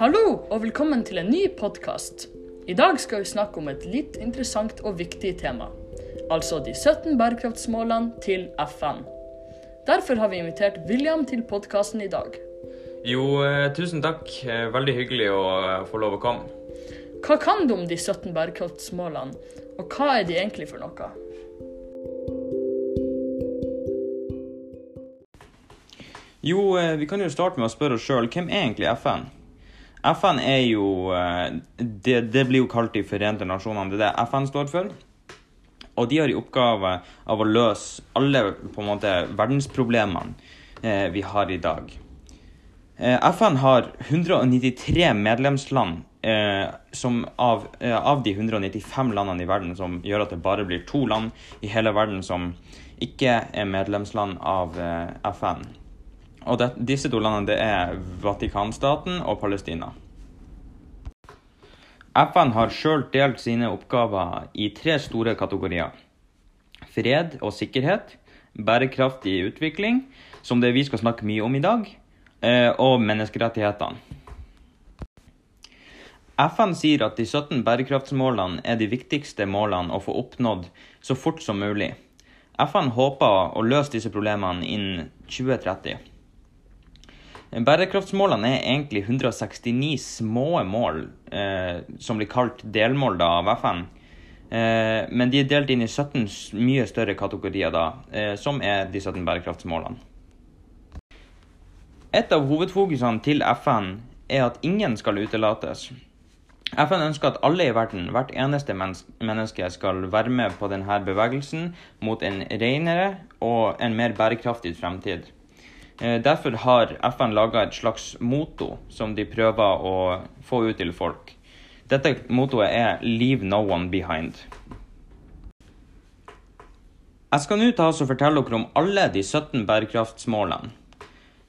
Hallo og velkommen til en ny podkast. I dag skal vi snakke om et litt interessant og viktig tema. Altså de 17 bærekraftsmålene til FN. Derfor har vi invitert William til podkasten i dag. Jo, eh, tusen takk. Eh, Veldig hyggelig å eh, få lov å komme. Hva kan du om de 17 bærekraftsmålene, og hva er de egentlig for noe? Jo, vi kan jo starte med å spørre oss sjøl hvem er egentlig FN? FN er jo eh, det, det blir jo kalt De forente nasjonene. Det er det FN står for. Og de har i oppgave av å løse alle på en måte verdensproblemene eh, vi har i dag. Eh, FN har 193 medlemsland eh, som av, eh, av de 195 landene i verden som gjør at det bare blir to land i hele verden som ikke er medlemsland av eh, FN. Og det, disse to landene det er Vatikanstaten og Palestina. FN har sjøl delt sine oppgaver i tre store kategorier. Fred og sikkerhet, bærekraftig utvikling, som det vi skal snakke mye om i dag, eh, og menneskerettighetene. FN sier at de 17 bærekraftsmålene er de viktigste målene å få oppnådd så fort som mulig. FN håper å løse disse problemene innen 2030. Bærekraftsmålene er egentlig 169 små mål eh, som blir kalt delmål da, av FN. Eh, men de er delt inn i 17 mye større kategorier, da, eh, som er de 17 bærekraftsmålene. Et av hovedfokusene til FN er at ingen skal utelates. FN ønsker at alle i verden, hvert eneste menneske, skal være med på denne bevegelsen mot en renere og en mer bærekraftig fremtid. Eh, Derfor har FN laga et slags motto som de prøver å få ut til folk. Dette mottoet er 'Leave no one behind'. Jeg skal nå ta oss og fortelle dere om alle de 17 bærekraftsmålene.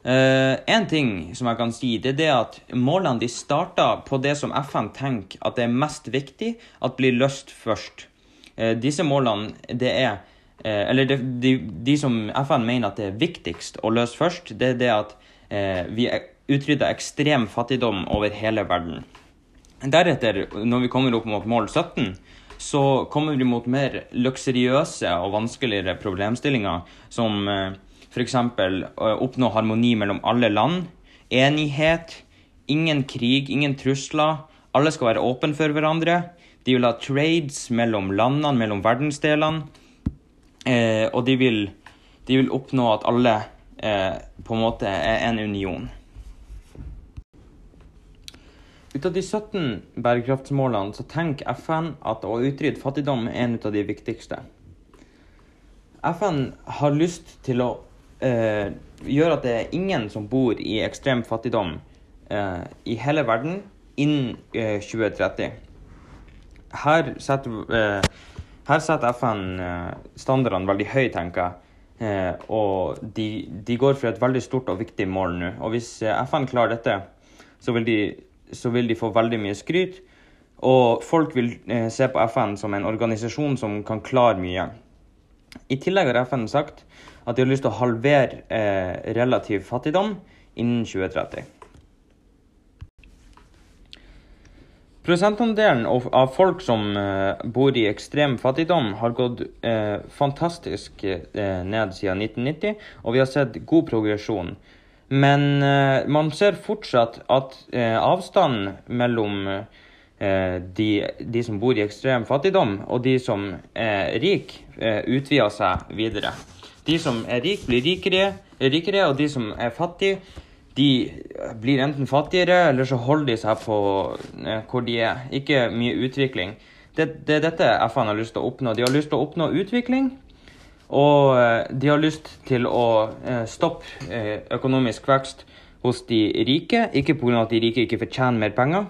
Én en ting som jeg kan si, det er det at målene de starter på det som FN tenker at det er mest viktig at blir løst først. Uh, disse målene, det er eh, Eller de, de, de som FN mener at det er viktigst å løse først, det er det at eh, vi utrydder ekstrem fattigdom over hele verden. Deretter, når vi kommer opp mot mål 17, så kommer vi mot mer luksuriøse og vanskeligere problemstillinger, som eh, f.eks. oppnå harmoni mellom alle land, enighet, ingen krig, ingen trusler, alle skal være åpne for hverandre. De vil ha trades mellom landene, mellom verdensdelene, eh, og de vil, de vil oppnå at alle eh, på en måte er en union. Ut av de 17 bærekraftsmålene så tenker FN at å utrydde fattigdom er en av de viktigste. FN har lyst til å eh, gjøre at det er ingen som bor i ekstrem fattigdom eh, i hele verden innen eh, 2030. Her setter, eh, her setter FN eh, standardene veldig høy, tenker jeg. Eh, og de, de går for et veldig stort og viktig mål nå. Og hvis eh, FN klarer dette, så vil de så vil de få veldig mye skryt. Og folk vil eh, se på FN som en organisasjon som kan klare mye. I tillegg har FN sagt at de har lyst til å halvere eh, relativ fattigdom innen 2030. Prosentandelen av folk som eh, bor i ekstrem fattigdom, har gått eh, fantastisk eh, ned siden 1990, og vi har sett god progresjon. Men eh, man ser fortsatt at eh, avstanden mellom eh, de, de som bor i ekstrem fattigdom, og de som er rike, utvider seg videre. De som er rike, blir rikere, rikere, og de som er fattige, de blir enten fattigere, eller så holder de seg på eh, hvor de er. Ikke mye utvikling. Det, det er dette FN har lyst til å oppnå. De har lyst til å oppnå utvikling, og eh, de har lyst til å eh, stoppe eh, økonomisk vekst hos de rike. Ikke pga. at de rike ikke fortjener mer penger,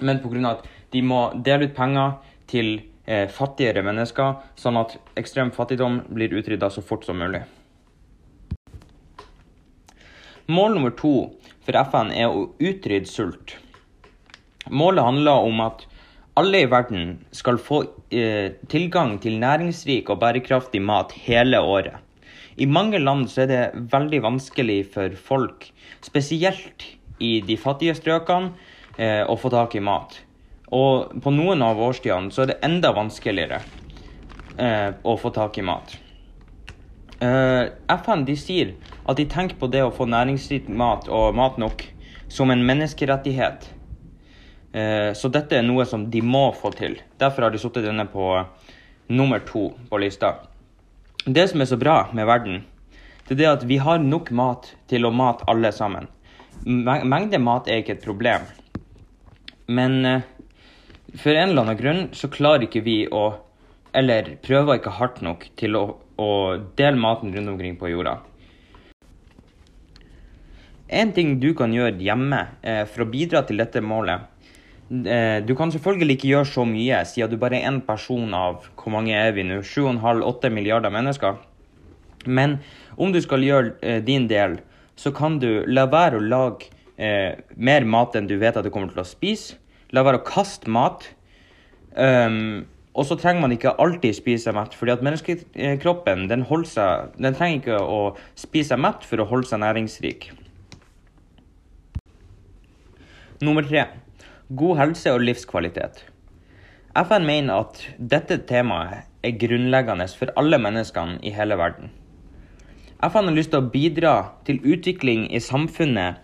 men pga. at de må dele ut penger til eh, fattigere mennesker, sånn at ekstrem fattigdom blir utrydda så fort som mulig. Mål nummer to for FN er å utrydde sult. Målet handler om at alle i verden skal få eh, tilgang til næringsrik og bærekraftig mat hele året. I mange land er det veldig vanskelig for folk, spesielt i de fattige strøkene, eh, å få tak i mat. Og på noen av årstidene så er det enda vanskeligere eh, å få tak i mat. Eh, FN de sier at de tenker på det å få næringsrik mat og mat nok som en menneskerettighet. Eh, så dette er noe som de må få til. Derfor har de satt denne på nummer to på lista. Det som er så bra med verden, det er det at vi har nok mat til å mate alle sammen. Mengde mat er ikke et problem. Men eh, for en eller annen grunn så klarer ikke vi å Eller prøver ikke hardt nok til å, å dele maten rundt omkring på jorda. En ting du kan gjøre hjemme eh, for å bidra til dette målet eh, Du kan selvfølgelig ikke gjøre så mye, siden du bare er én person av hvor mange er vi nå? 7,5-8 milliarder mennesker. Men om du skal gjøre eh, din del, så kan du la være å lage eh, mer mat enn du vet at du kommer til å spise. La være å kaste mat. Um, og så trenger man ikke alltid spise seg mett, fordi at menneskekroppen den, seg, den trenger ikke å spise seg mett for å holde seg næringsrik. Nummer tre god helse og livskvalitet. FN mener at dette temaet er grunnleggende for alle menneskene i hele verden. FN har lyst til å bidra til utvikling i samfunnet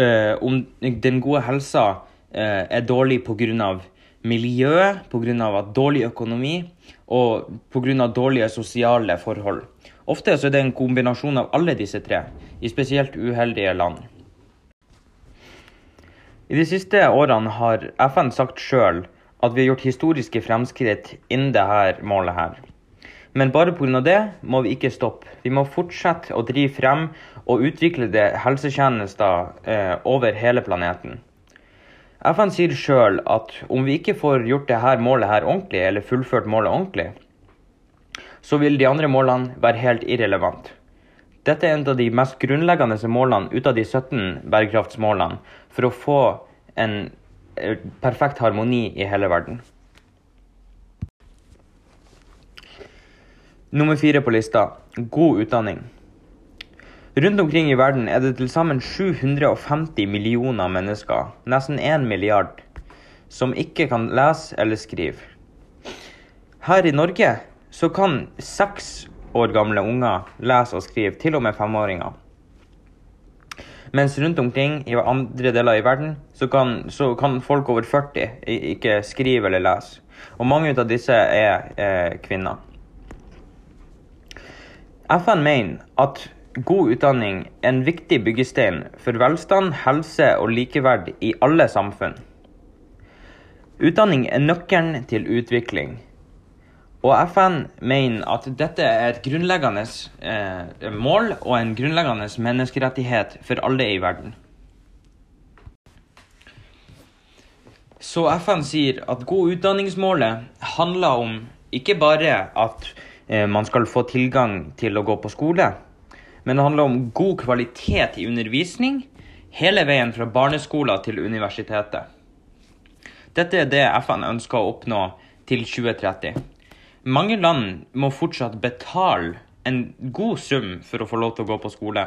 øh, om den gode helsa øh, er dårlig pga. miljøet, pga. dårlig økonomi og pga. dårlige sosiale forhold. Ofte er det en kombinasjon av alle disse tre, i spesielt uheldige land. I de siste årene har FN sagt sjøl at vi har gjort historiske fremskritt innen dette målet her. Men bare pga. det må vi ikke stoppe. Vi må fortsette å drive frem og utvikle helsetjenester eh, over hele planeten. FN sier sjøl at om vi ikke får gjort dette målet her ordentlig, eller fullført målet ordentlig, så vil de andre målene være helt irrelevant. Dette er en av de mest grunnleggende målene ut av de 17 bærekraftsmålene for å få en eh, perfekt harmoni i hele verden. Nummer fire på lista god utdanning. Rundt omkring i verden er det til sammen 750 millioner mennesker, nesten 1 milliard, som ikke kan lese eller skrive. Her i Norge så kan seks år gamle unger lese og skrive, til og med femåringer. Mens rundt omkring i andre deler i verden så kan, så kan folk over 40 ikke skrive eller lese. Og mange av disse er eh, kvinner. FN mener at god utdanning er en viktig byggestein for velstand, helse og likeverd i alle samfunn. Utdanning er nøkkelen til utvikling. Og FN mener at dette er et grunnleggende eh, mål og en grunnleggende menneskerettighet for alle i verden. Så FN sier at god utdanningsmålet handler om ikke bare at Eh, man skal få tilgang til å gå på skole. Men det handler om god kvalitet i undervisning hele veien fra barneskoler til universitetet. Dette er det FN ønsker å oppnå til 2030. Mange land må fortsatt betale en god sum for å få lov til å gå på skole.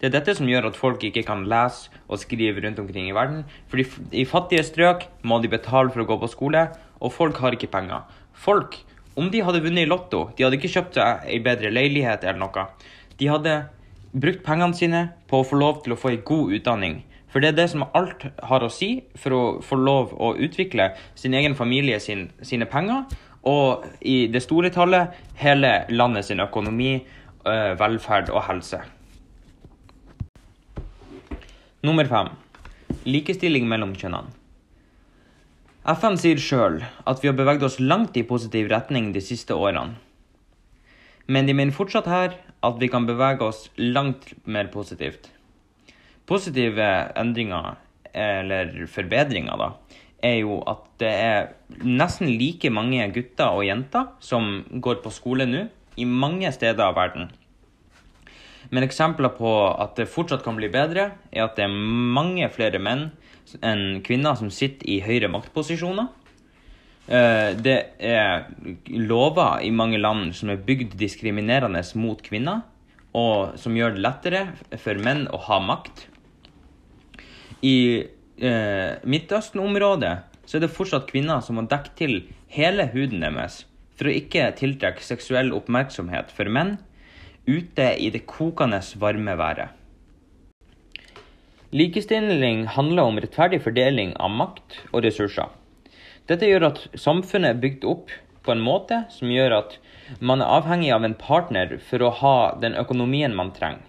Det er dette som gjør at folk ikke kan lese og skrive rundt omkring i verden. Fordi i fattige strøk må de betale for å gå på skole, og folk har ikke penger. Folk om de hadde vunnet i Lotto, de hadde ikke kjøpt seg ei bedre leilighet eller noe. De hadde brukt pengene sine på å få lov til å få ei god utdanning. For det er det som alt har å si for å få lov å utvikle sin egen familie sin, sine penger, og i det store tallet hele landet sin økonomi, øh, velferd og helse. Nummer fem likestilling mellom kjønnene. FN sier sjøl at vi har beveget oss langt i positiv retning de siste årene. Men de mener fortsatt her at vi kan bevege oss langt mer positivt. Positive endringer, eller forbedringer, da, er jo at det er nesten like mange gutter og jenter som går på skole nå, i mange steder av verden. Men eksempler på at det fortsatt kan bli bedre, er at det er mange flere menn enn kvinner som sitter i høyere maktposisjoner. Eh, det er lover i mange land som er bygd diskriminerende mot kvinner, og som gjør det lettere for menn å ha makt. I eh, Midtøsten-området så er det fortsatt kvinner som må dekke til hele huden deres for å ikke tiltrekke seksuell oppmerksomhet for menn ute i det kokende varme været. Likestilling handler om rettferdig fordeling av makt og ressurser. Dette gjør at samfunnet er bygd opp på en måte som gjør at man er avhengig av en partner for å ha den økonomien man trenger.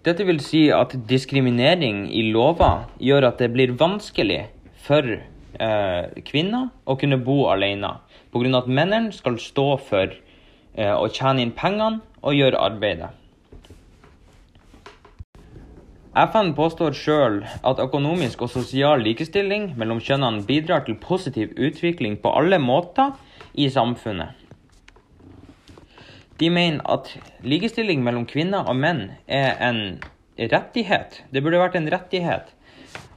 Dette vil si at diskriminering i lover gjør at det blir vanskelig for eh, kvinner å kunne bo alene, pga. at mennene skal stå for eh, å tjene inn pengene og gjøre arbeidet. FN påstår sjøl at økonomisk og sosial likestilling mellom kjønnene bidrar til positiv utvikling på alle måter i samfunnet. De mener at likestilling mellom kvinner og menn er en rettighet. Det burde vært en rettighet.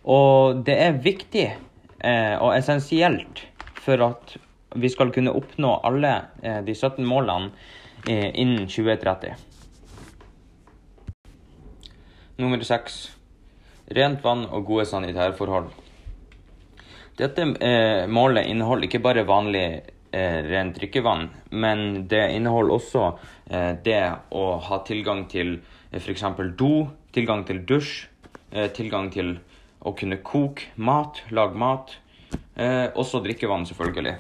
Og det er viktig eh, og essensielt for at vi skal kunne oppnå alle eh, de 17 målene eh, innen 2030. Nummer 6. Rent vann og gode sanitærforhold. Dette eh, målet inneholder ikke bare vanlig rent drikkevann, men det inneholder også eh, det å ha tilgang til eh, f.eks. do, tilgang til dusj, eh, tilgang til å kunne koke mat, lage mat. Eh, også drikkevann, selvfølgelig.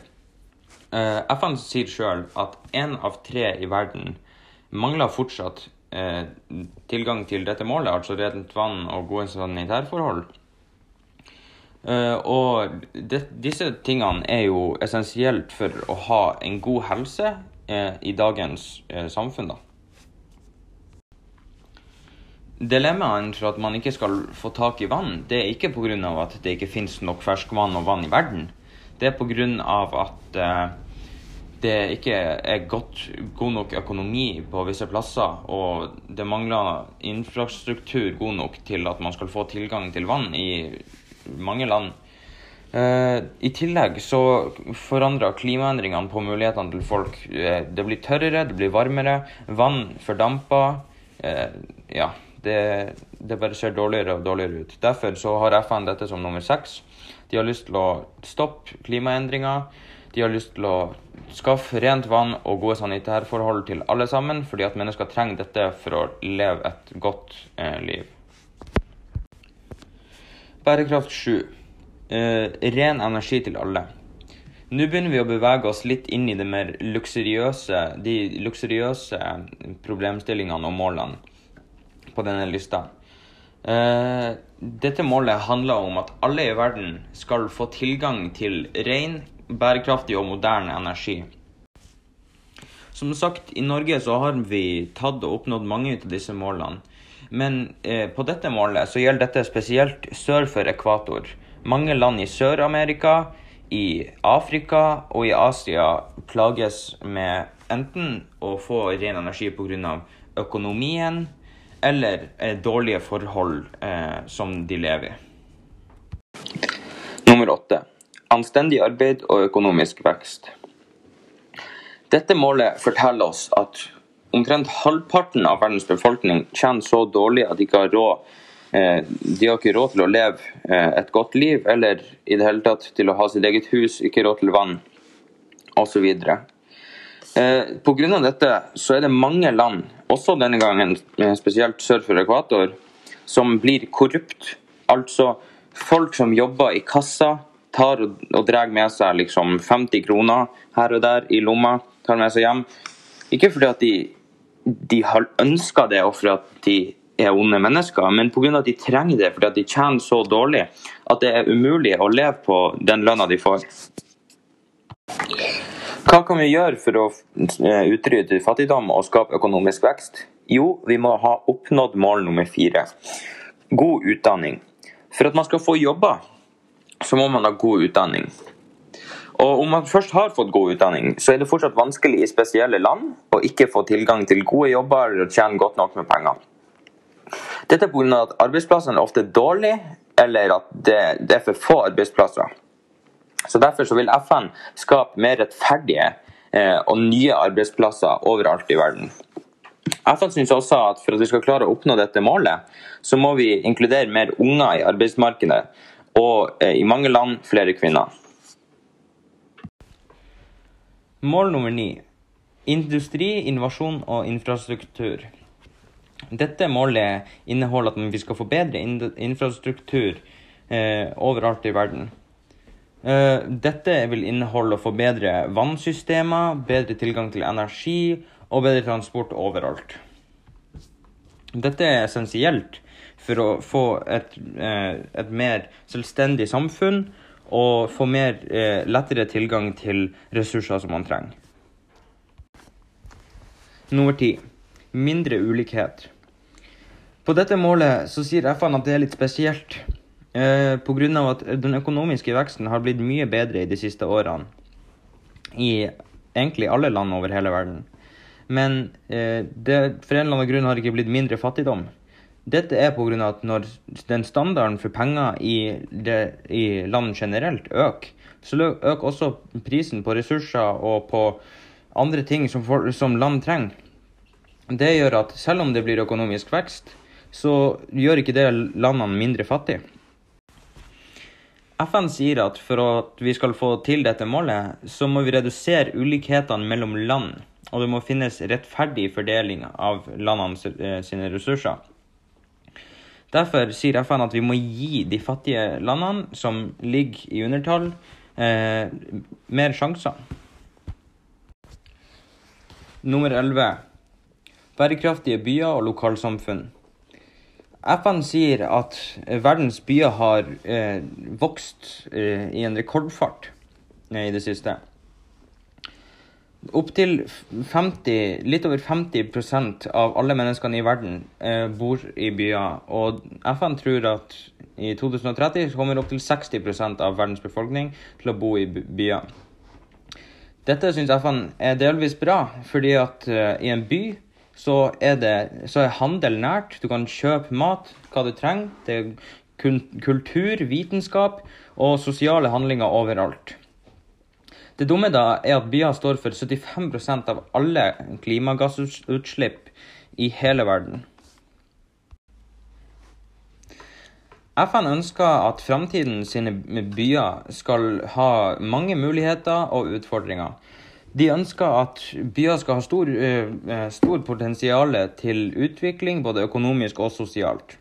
Eh, FN sier sjøl at én av tre i verden mangler fortsatt eh, tilgang til dette målet, altså rent vann og gode sanitærforhold. Uh, og de, disse tingene er jo essensielt for å ha en god helse uh, i dagens uh, samfunn. da. Dilemmaen for at man ikke skal få tak i vann, det er ikke pga. at det ikke finnes nok ferskvann og vann i verden. Det er pga. at det ikke er godt, god nok økonomi på visse plasser, og det mangler infrastruktur god nok til at man skal få tilgang til vann i mange land. Uh, I tillegg så forandrer klimaendringene på mulighetene til folk. Uh, det blir tørrere, det blir varmere, vann fordamper. Uh, ja, det, det, bare ser dårligere og dårligere ut. Derfor så har FN dette som nummer seks. De har lyst til å stoppe klimaendringer. De har lyst til å skaffe rent vann og gode sanitærforhold til alle sammen, fordi at mennesker trenger dette for å leve et godt liv. Bærekraft 7. Eh, ren energi til alle. Nå begynner vi å bevege oss litt inn i mer luksuriøse, de luksuriøse problemstillingene og målene på denne lista. Eh, dette målet handler om at alle i verden skal få tilgang til ren, bærekraftig og moderne energi. Som sagt, i Norge så har vi tatt og oppnådd mange av disse målene. Men eh, på dette målet så gjelder dette spesielt sør for ekvator. Mange land i Sør-Amerika, i Afrika og i Asia plages med enten å få ren energi pga. økonomien eller eh, dårlige forhold eh, som de lever i. Nummer åtte. Anstendig arbeid og økonomisk vekst. Dette målet forteller oss at omtrent halvparten av verdens befolkning tjener så dårlig at de ikke har råd eh, de har ikke råd til å leve eh, et godt liv, eller i det hele tatt til å ha sitt eget hus, ikke råd til vann osv. Eh, Pga. dette så er det mange land, også denne gangen spesielt sør for ekvator, som blir korrupt. Altså folk som jobber i kassa, tar og, og drar med seg liksom 50 kroner her og der i lomma, tar med seg hjem. Ikke fordi at de de har ønska det, og for at de er onde mennesker, men pga. at de trenger det fordi at de tjener så dårlig at det er umulig å leve på den lønna de får. Hva kan vi gjøre for å eh, utrydde fattigdom og skape økonomisk vekst? Jo, vi må ha oppnådd mål nummer fire. God utdanning. For at man skal få jobber, så må man ha god utdanning. Og om man først har fått god utdanning, så er det fortsatt vanskelig i spesielle land å ikke få tilgang til gode jobber eller tjene godt nok med penger. Dette er pga. at arbeidsplassene er ofte dårlige, eller at det, det, er for få arbeidsplasser. Så Derfor så vil FN skape mer rettferdige eh, og nye arbeidsplasser overalt i verden. FN syns også at for at vi skal klare å oppnå dette målet, så må vi inkludere mer unger i arbeidsmarkedet, og eh, i mange land flere kvinner. Mål nummer ni industri, innovasjon og infrastruktur. Dette målet inneholder at vi skal få bedre infrastruktur eh, overalt i verden. Eh, dette vil inneholde å få bedre vannsystemer, bedre tilgang til energi og bedre transport overalt. Dette er essensielt for å få et, eh, et mer selvstendig samfunn og få mer eh, lettere tilgang til ressurser som man trenger. Nummer ti mindre ulikhet. På dette målet så sier FN at det er litt spesielt eh, pga. at den økonomiske veksten har blitt mye bedre i de siste årene. I egentlig alle land over hele verden. Men eh, det for en eller annen grunn har ikke blitt mindre fattigdom. Dette er pga. at når den standarden for penger i, det, i land generelt øker, så øker også prisen på ressurser og på andre ting som, for, som land trenger. Det gjør at selv om det blir økonomisk vekst, så gjør ikke det landene mindre fattige. FN sier at for at vi skal få til dette målet, så må vi redusere ulikhetene mellom land og det må finnes rettferdig fordeling av landene eh, sine ressurser. Derfor sier FN at vi må gi de fattige landene som ligger i undertall, eh, mer sjanser. Nummer 11. Bærekraftige byer og lokalsamfunn. FN sier at verdens byer har eh, vokst eh, i en rekordfart eh, i det siste. Opptil 50, litt over 50% av alle menneskene i verden eh, bor i byer. Og FN tror at i 2030 kommer opptil 60% av verdens befolkning til å bo i byer. Dette syns FN er delvis bra, fordi at eh, i en by så er, det, så er handel nært. Du kan kjøpe mat, hva du trenger. Det er kultur, vitenskap og sosiale handlinger overalt. Det dumme da er at byer står for 75% av alle klimagassutslipp i hele verden. FN ønsker at framtiden sine byer skal ha mange muligheter og utfordringer. De ønsker at byer skal ha stor, uh, stor potensial til utvikling, både økonomisk og sosialt.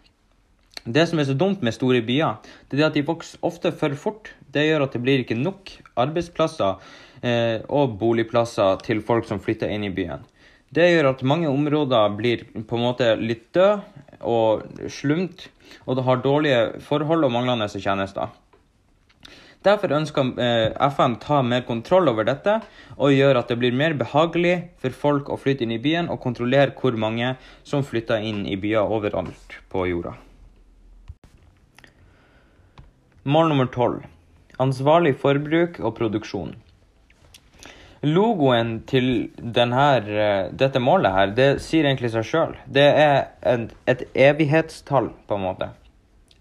Det som er så dumt med store byer, det er at de vokser ofte for fort. Det gjør at det blir ikke nok arbeidsplasser eh, og boligplasser til folk som flytter inn i byen. Det gjør at mange områder blir på en måte litt døde og slumt, og det har dårlige forhold og manglende tjenester. Derfor ønsker eh, FN ta mer kontroll over dette og gjør at det blir mer behagelig for folk å flytte inn i byen og kontrollere hvor mange som flytter inn i byer overalt på jorda. Mål nummer tolv ansvarlig forbruk og produksjon. Logoen til denne, eh, dette målet her, det sier egentlig seg sjøl. Det er et, et, evighetstall, på en måte.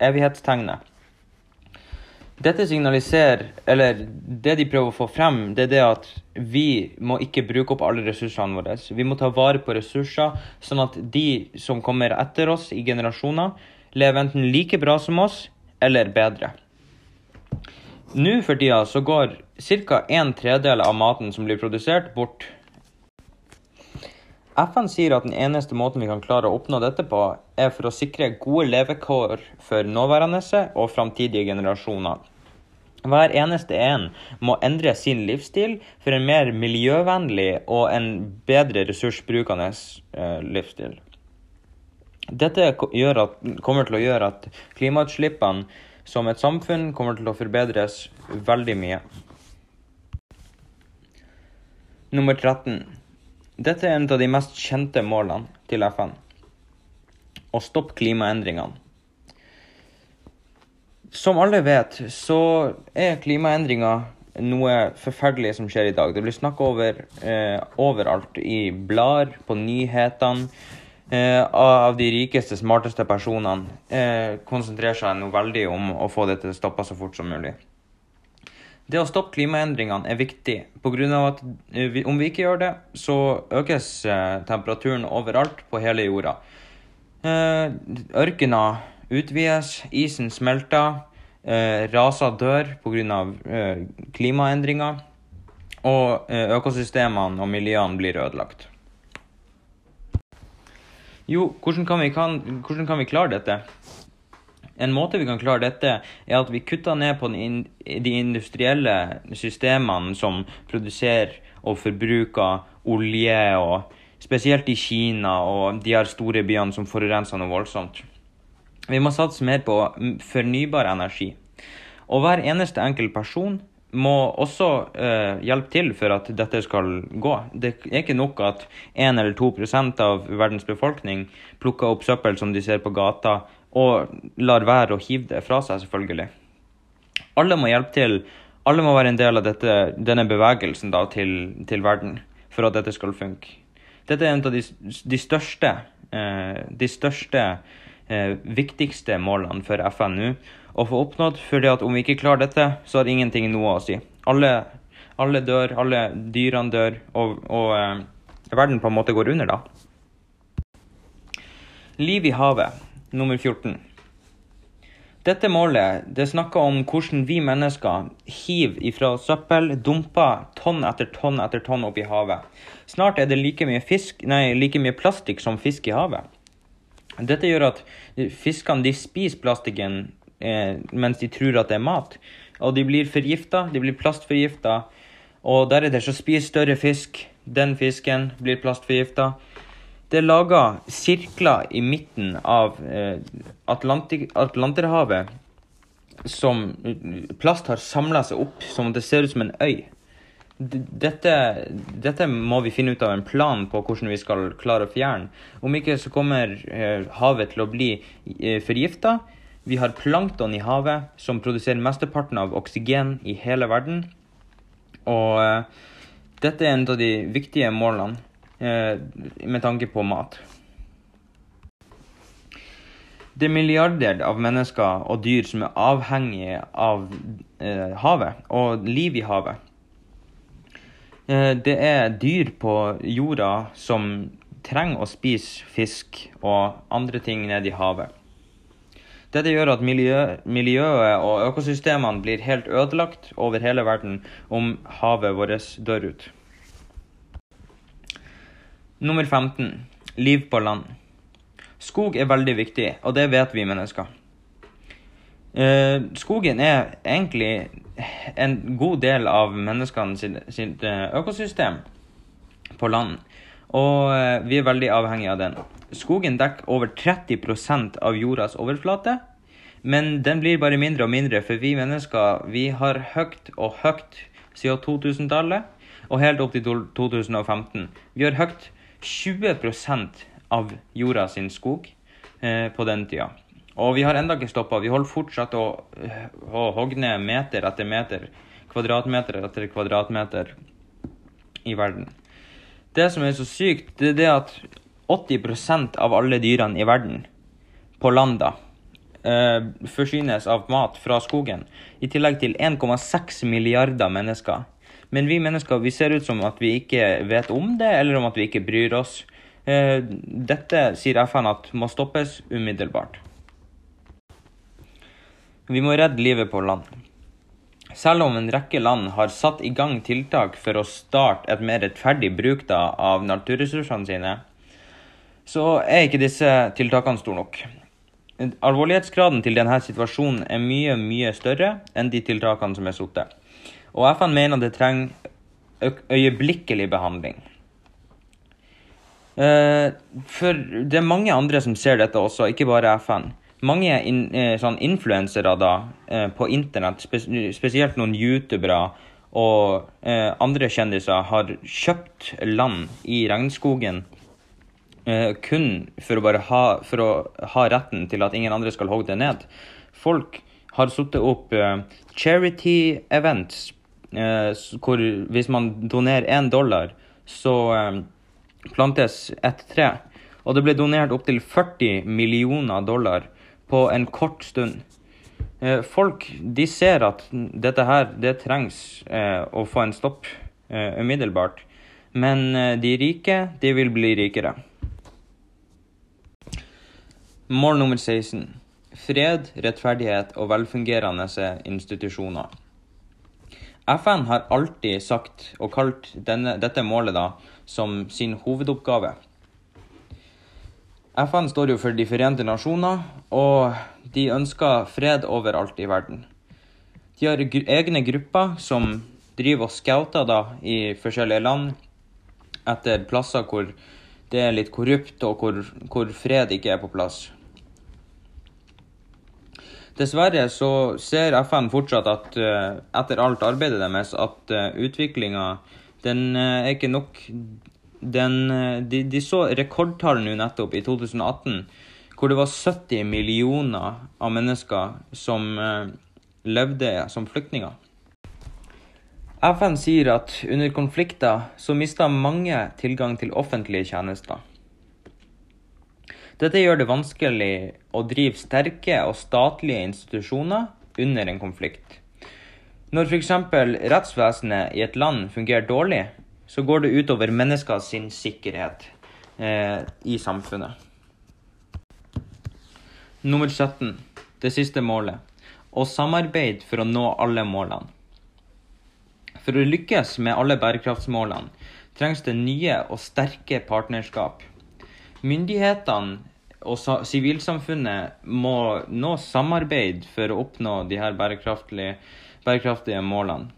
Evighetstegnet. Dette signaliserer, eller det de prøver å få frem, det er det at vi må ikke bruke opp alle ressursene våre. Vi må ta vare på ressurser, sånn at de som kommer etter oss i generasjoner, lever enten like bra som oss eller bedre. Nå for tida så går ca. en tredel av maten som blir produsert, bort. FN sier at den eneste måten vi kan klare å oppnå dette på, er for å sikre gode levekår for nåværende og framtidige generasjoner. Hver eneste en må endre sin livsstil for en mer miljøvennlig og en bedre ressursbrukende eh, livsstil. Dette kommer til å gjøre at klimautslippene som et samfunn kommer til å forbedres veldig mye. Nummer 13. Dette er en av de mest kjente målene til FN. Å stoppe klimaendringene. Som alle vet, så er klimaendringer noe forferdelig som skjer i dag. Det blir snakket over eh, overalt. I blader, på nyhetene, Eh, av de rikeste, smarteste personene eh, konsentrerer seg nå veldig om å få dette stoppa så fort som mulig. Det å stoppe klimaendringene er viktig, pga. at eh, om vi ikke gjør det, så økes eh, temperaturen overalt på hele jorda. Eh, ørkena utvides, isen smelter, raser dør pga. klimaendringer, og økosystemene og miljøene blir ødelagt. Jo, hvordan kan, kan, hvordan kan vi klare dette? En måte vi kan klare dette, er at vi kutter ned på de industrielle systemene som produserer og forbruker olje, og spesielt i Kina og de her store byene som forurenser noe voldsomt. Vi må satse mer på fornybar energi. Og hver eneste enkel person må også uh, hjelpe til for at dette skal gå. Det er ikke nok at 1 eller 2% av verdens befolkning plukker opp søppel som de ser på gata, og lar være å hive det fra seg, selvfølgelig. Alle må hjelpe til. Alle må være en del av dette, denne bevegelsen da, til, til, verden for at dette skal funke. Dette er en av de, de største, eh, de største eh, viktigste målene for FN nå å få oppnådd. fordi at om vi ikke klarer dette, så har ingenting noe å si. Alle, alle dør, alle dyrene dør, og, og eh, verden på en måte går under da. Liv i havet nummer 14. Dette målet det snakker om hvordan vi mennesker hiver ifra søppel, dumper tonn etter tonn etter tonn opp i havet. Snart er det like mye, fisk, nei, like mye plastikk som fisk i havet. Dette gjør at fiskene de spiser plastikken mens de tror at det er mat. Og de blir forgifta, de blir plastforgifta. Og deretter så spiser større fisk den fisken, blir plastforgifta. Det er laga sirkler i midten av eh, Atlanterhavet som plast har samla seg opp, som det ser ut som en øy. Dette, dette, må vi finne ut av en plan på hvordan vi skal klare å fjerne. Om ikke så kommer eh, havet til å bli eh, forgifta. Vi har plankton i havet, som produserer mesteparten av oksygen i hele verden. Og uh, dette er en av de viktige målene uh, med tanke på mat. Det er milliarder av mennesker og dyr som er avhengige av uh, havet og liv i havet. Det er dyr på jorda som trenger å spise fisk og andre ting nede i havet. Dette gjør at miljø, miljøet og økosystemene blir helt ødelagt over hele verden om havet vårt dør ut. Nummer 15. Liv på land. Skog er veldig viktig, og det vet vi mennesker. Eh, skogen er egentlig en god del av menneskene sitt, sitt økosystem på land, og eh, vi er veldig avhengig av den. Skogen dekker over 30% av jordas overflate, men den blir bare mindre og mindre, for vi mennesker vi har høyt og høyt siden 2000-tallet og helt opp til 2015. Vi har høyt 20% av jorda sin skog eh, på den tida. Og vi har ennå ikke stoppa. Vi holder fortsatt å, eh, å ned meter etter meter, kvadratmeter etter kvadratmeter i verden. Det som er så sykt, det er det at 80% av alle dyrene i verden på landa eh, forsynes av mat fra skogen, i tillegg til 1,6 milliarder mennesker men vi mennesker vi ser ut som at vi ikke vet om det, eller om at vi ikke bryr oss. Eh, dette sier FN at må stoppes umiddelbart. Vi må redde livet på land. Selv om en rekke land har satt i gang tiltak for å starte et mer rettferdig bruk av naturressursene sine, så er ikke disse tiltakene store nok. Alvorlighetsgraden til denne situasjonen er mye, mye større enn de tiltakene som er satt. Og FN mener det trenger øyeblikkelig behandling. Eh, for det er mange andre som ser dette også, ikke bare FN. Mange in, eh, sånn influensere da, eh, på internett, spesielt noen youtubere og andre kjendiser, har kjøpt land i regnskogen kun for å, bare ha, for å ha retten til at ingen andre skal hogge det ned. Folk har satt opp charity events Eh, hvor hvis man donerer én dollar, så eh, plantes ett tre. Og det ble donert opptil 40 millioner dollar på en kort stund. Eh, folk de ser at dette her, det trengs eh, å få en stopp eh, umiddelbart. Men de rike, de vil bli rikere. Mål nummer 16. Fred, rettferdighet og velfungerende institusjoner. FN har alltid sagt og kalt denne, dette målet da som sin hovedoppgave. FN står jo for De forente nasjoner, og de ønsker fred overalt i verden. De har gr egne grupper som driver og scouter da i forskjellige land etter plasser hvor det er litt korrupt, og hvor, hvor fred ikke er på plass. Dessverre så ser FN fortsatt at uh, etter alt arbeidet deres at uh, utviklinga den uh, er ikke nok den, de, de, så rekordtall nå nettopp i 2018 hvor det var 70 millioner av mennesker som levde som flyktninger. FN sier at under konflikter så mister mange tilgang til offentlige tjenester. Dette gjør det vanskelig å drive sterke og statlige institusjoner under en konflikt. Når f.eks. rettsvesenet i et land fungerer dårlig, så går det utover menneskers sikkerhet eh, i samfunnet. Nummer 17. Det siste målet. Å samarbeide for å nå alle målene. For å lykkes med alle bærekraftsmålene trengs det nye og sterke partnerskap. Myndighetene og sivilsamfunnet må nå samarbeid for å oppnå de her bærekraftige, bærekraftige målene.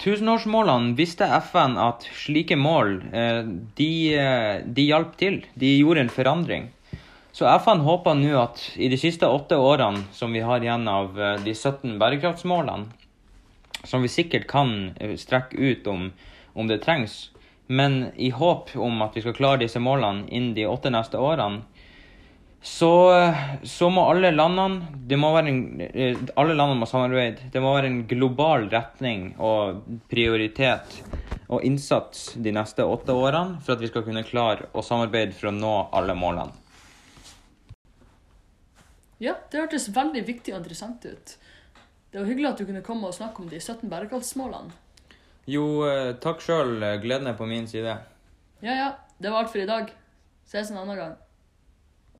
Tusenårsmålene visste FN at slike mål eh, de, eh, de hjalp til. De gjorde en forandring. Så FN håper nå at i de siste åtte årene som vi har igjen av eh, de 17 bærekraftsmålene, som vi sikkert kan strekke ut om, om det trengs, men i håp om at vi skal klare disse målene innen de åtte neste årene, så, så må alle landene det må være en, eh, alle landene må samarbeide. Det må være en global retning og prioritet og innsats de neste åtte årene for at vi skal kunne klare å samarbeide for å nå alle målene. Ja, det hørtes veldig viktig og interessant ut. Det var hyggelig at du kunne komme og snakke om de 17 bærekraftsmålene. Jo, eh, takk sjøl. Gleden er på min side. Ja, ja. Det var alt for i dag. Ses en annen gang.